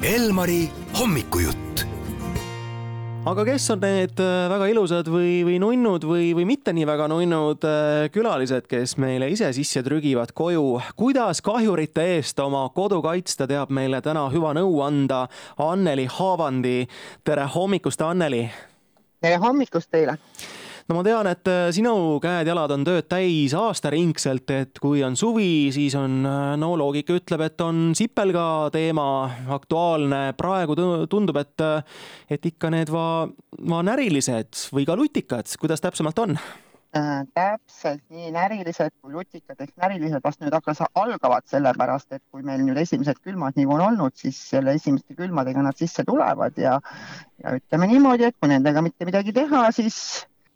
Elmari hommikujutt aga kes on need äh, väga ilusad või, või nunnud või, või mitte nii väga nunnud äh, külalised, kes meile ise sisse trügivad koju? kuidas kahjurite eest oma kodu kaitsta, teab meile täna hüva nõu anda Anneli Haavandi. tere hommikust, Anneli! tere hommikust teile! No ma tean, et äh, sinu käed-jalad on tööd täis aastaringselt, et kui on suvi, siis on, äh, no loogika ütleb, et on sipelga teema aktuaalne. praegu tundub, et, äh, et ikka need va-, va närilised või ka lutikad, kuidas täpsemalt on? Äh, täpselt nii närilised kui lutikad ehk närilised vast nüüd hakkas, algavad sellepärast, et kui meil nüüd esimesed külmad nii on olnud, siis selle esimeste külmadega nad sisse tulevad ja, ja ütleme niimoodi, et kui nendega mitte midagi teha, siis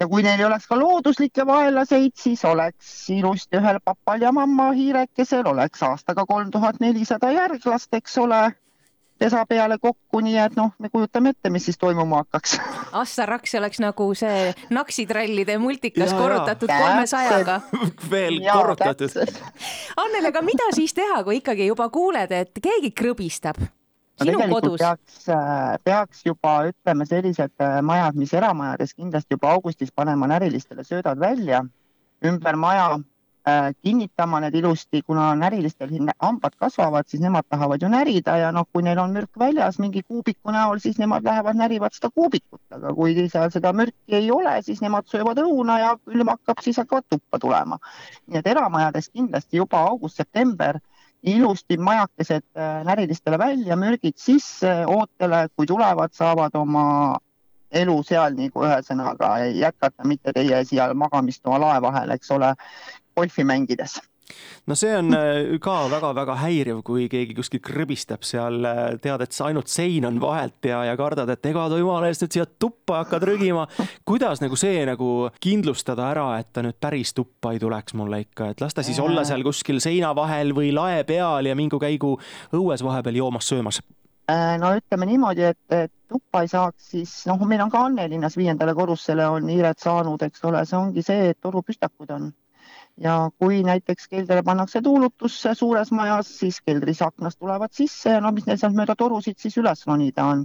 ja kui neil ei oleks ka looduslikke vaenlaseid, siis oleks ilusti ühel papal ja mamma hiirekesel oleks aastaga kolm tuhat nelisada järglast, eks ole, pesa peale kokku, nii et noh, me kujutame ette, mis siis toimuma hakkaks. Assar Raks oleks nagu see naksitrallide multikas ja, korrutatud kolmesajaga. veel ja, korrutatud. Annele, aga mida siis teha, kui ikkagi juba kuuled, et keegi krõbistab? No tegelikult kodus? peaks, äh, peaks juba ütleme sellised äh, majad, mis eramajades kindlasti juba augustis panema närilistele söödad välja ümber maja äh, kinnitama need ilusti, kuna närilistel hambad kasvavad, siis nemad tahavad ju närida ja noh, kui neil on mürk väljas mingi kuubiku näol, siis nemad lähevad närivad seda kuubikut, aga kui seal seda mürki ei ole, siis nemad söövad õuna ja külm hakkab, siis hakkavad tuppa tulema. nii et eramajades kindlasti juba august-september ilusti majakesed äh, närilistele välja, mürgid sisse ootele, kui tulevad, saavad oma elu seal nagu ühesõnaga jätkata, mitte teie siia magamistoa lae vahel, eks ole, golfi mängides no see on äh, ka väga-väga häiriv, kui keegi kuskil krõbistab seal, äh, tead, et ainult sein on vahelt ja, ja kardad, et ega ta jumala eest nüüd siia tuppa hakkad rügima. kuidas nagu see nagu kindlustada ära, et ta nüüd päris tuppa ei tuleks mulle ikka, et las ta siis olla seal kuskil seina vahel või lae peal ja mingu käigu õues vahepeal joomas-söömas äh, no ütleme niimoodi, et, et tuppa ei saaks, siis noh, meil on ka Annelinnas viiendale korrusele on hiired saanud, eks ole, see ongi see, et torupüstakud on ja kui näiteks keldrile pannakse tuulutus suures majas, siis keldris aknast tulevad sisse ja no mis neil sealt mööda torusid siis üles ronida on.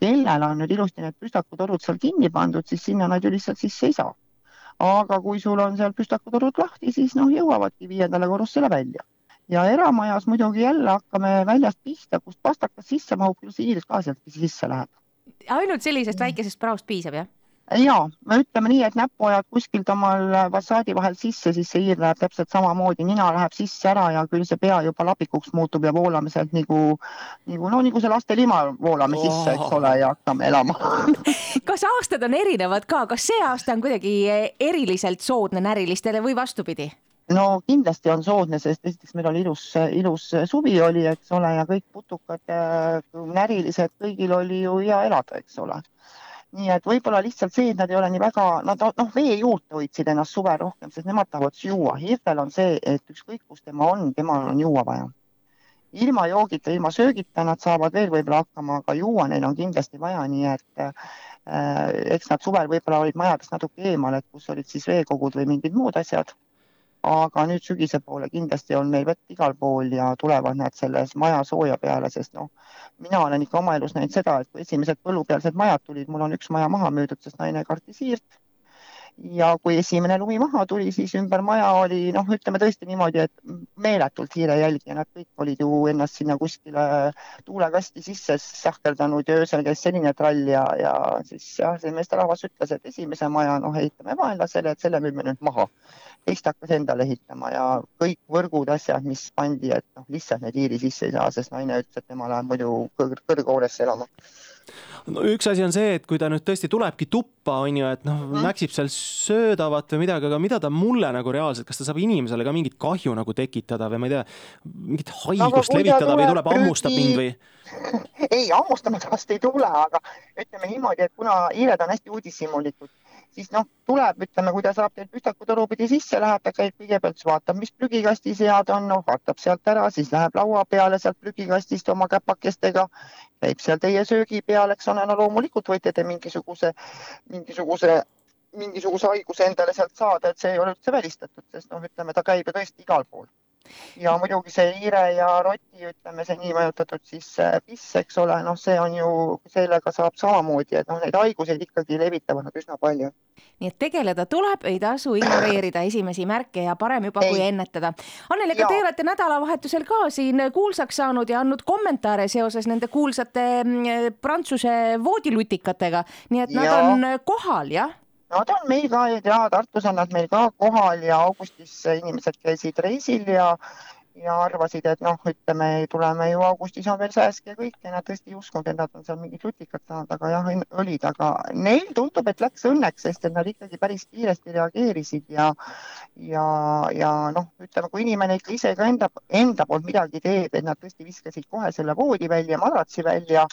kellel on nüüd ilusti need püstakutorud seal kinni pandud, siis sinna nad ju lihtsalt sisse ei saa. aga kui sul on seal püstakutorud lahti, siis noh, jõuavadki viiendale korrusele välja. ja eramajas muidugi jälle hakkame väljast pihta, kust pastakas sisse mahub, küll hiir ka sealt sisse läheb. ainult sellisest väikesest praost piisab, jah? Ja me ütleme nii, et näppu ajad kuskilt omal fassaadi vahel sisse, siis see hiir läheb täpselt samamoodi, nina läheb sisse ära ja küll see pea juba lapikuks muutub ja voolame sealt nagu, nagu no nagu see lastelima voolame oh. sisse, eks ole, ja hakkame elama kas aastad on erinevad ka, kas see aasta on kuidagi eriliselt soodne närilistele või vastupidi? no kindlasti on soodne, sest esiteks meil oli ilus, ilus suvi oli, eks ole, ja kõik putukad, närilised, kõigil oli ju hea elada, eks ole nii et võib-olla lihtsalt see, et nad ei ole nii väga, nad noh, vee juurde hoidsid ennast suvel rohkem, sest nemad tahavad juua. hiirtel on see, et ükskõik kus tema on, temal on juua vaja. ilma joogita, ilma söögita nad saavad veel võib-olla hakkama, aga juua neil on kindlasti vaja, nii et äh, eks nad suvel võib-olla olid majadest natuke eemal, et kus olid siis veekogud või mingid muud asjad aga nüüd sügise poole kindlasti on meil vett igal pool ja tulevad nad selles maja sooja peale, sest noh, mina olen ikka oma elus näinud seda, et kui esimesed põllupealsed majad tulid, mul on üks maja maha müüdud, sest naine kartis hiirt ja kui esimene lumi maha tuli, siis ümber maja oli noh, ütleme tõesti niimoodi, et meeletult hiirejälgi ja nad kõik olid ju ennast sinna kuskile tuulekasti sisse sahkerdanud ja öösel käis selline trall ja, ja siis jah, see meesterahvas ütles, et esimese maja noh, ehitame vaenlasele, et selle müüme nüüd maha. teist hakkas endale ehitama ja kõik võrgud, asjad, mis pandi, et noh, lihtsalt need hiiri sisse ei saa, sest naine ütles, et tema läheb muidu kõrg kõrghoonesse elama no üks asi on see, et kui ta nüüd tõesti tulebki tuppa, on ju, et noh mm., näksib seal söödavat või midagi, aga mida ta mulle nagu reaalselt, kas ta saab inimesele ka mingit kahju nagu tekitada või ma ei tea, mingit haigust levitada või tuleb hammustab mind või? ei, hammustamine vast ei tule, aga ütleme niimoodi, et kuna hiired on hästi uudishimulikud siis noh, tuleb, ütleme, kui ta saab teil püstakutoru pidi sisse, läheb, ta käib kõigepealt, vaatab, mis prügikastis head on, noh, vaatab sealt ära, siis läheb laua peale sealt prügikastist oma käpakestega, käib seal teie söögi peal, eks ole, no loomulikult võite te mingisuguse, mingisuguse mingisuguse haiguse endale sealt saada, et see ei ole üldse välistatud, sest noh, ütleme, ta käib ju tõesti igal pool ja muidugi see hiire ja roti, ütleme see niinimetatud siis äh, piss, eks ole, noh, see on ju, sellega saab samamoodi, et noh, neid haiguseid ikkagi levitavad nad üsna palju. nii et tegeleda tuleb, ei tasu ignoreerida esimesi märke ja parem juba ei. kui ennetada. Anneli, aga te olete nädalavahetusel ka siin kuulsaks saanud ja andnud kommentaare seoses nende kuulsate mm, Prantsuse voodilutikatega, nii et nad ja. on kohal, jah? Nad on meil ka ja Tartus on nad meil ka kohal ja augustis inimesed käisid reisil ja ja arvasid, et noh, ütleme, tuleme ju augustis on veel sääsk ja kõik ja nad tõesti ei uskunud, et nad on seal mingit lutikat saanud, aga jah, olid, aga neil tundub, et läks õnneks, sest et nad ikkagi päris kiiresti reageerisid ja ja, ja noh, ütleme, kui inimene ikka ise ka enda, enda poolt midagi teeb, et nad tõesti viskasid kohe selle voodi välja, madratsi välja,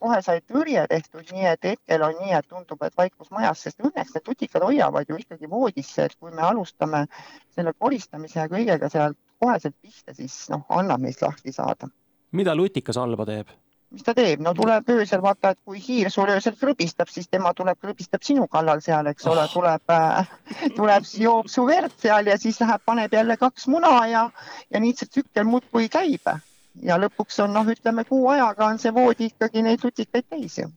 kohe sai tõrje tehtud, nii et hetkel on nii, et tundub, et vaikus majas, sest õnneks need lutikad hoiavad ju ikkagi voodisse, et kui me alustame selle koristamise ja kõigega sealt koheselt pihta, siis noh, annab neist lahti saada. mida lutikas halba teeb? mis ta teeb, no tuleb öösel vaata, et kui hiir sul öösel krõbistab, siis tema tuleb, krõbistab sinu kallal seal, eks ole, tuleb äh,, tuleb, joob su verd seal ja siis läheb, paneb jälle kaks muna ja, ja nii see tsükkel muudkui käib. Ja lõpuks on noh, ütleme kuu ajaga on see voodi ikkagi neid lutikaid täis ju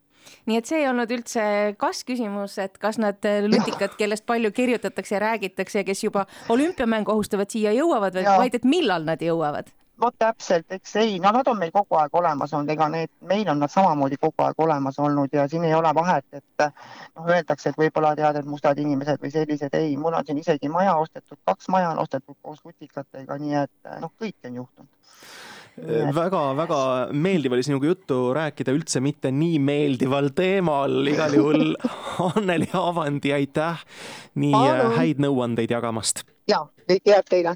nii et see ei olnud üldse kas-küsimus, et kas nad äh, lutikad, kellest palju kirjutatakse ja räägitakse ja kes juba olümpiamängu ohustavad, siia jõuavad, vaid et millal nad jõuavad? Vot täpselt, eks ei, no nad on meil kogu aeg olemas olnud, ega need, meil on nad samamoodi kogu aeg olemas olnud ja siin ei ole vahet, et noh, öeldakse, et võib-olla tead, et mustad inimesed või sellised, ei, mul on siin isegi maja ostetud, kaks maja on ostetud koos lutikatega, nii et noh, kõike on juhtunud väga-väga meeldiv oli sinuga juttu rääkida üldse mitte nii meeldival teemal, igal juhul Anneli Avandi, aitäh nii Palun. häid nõuandeid jagamast. ja, kõike head teile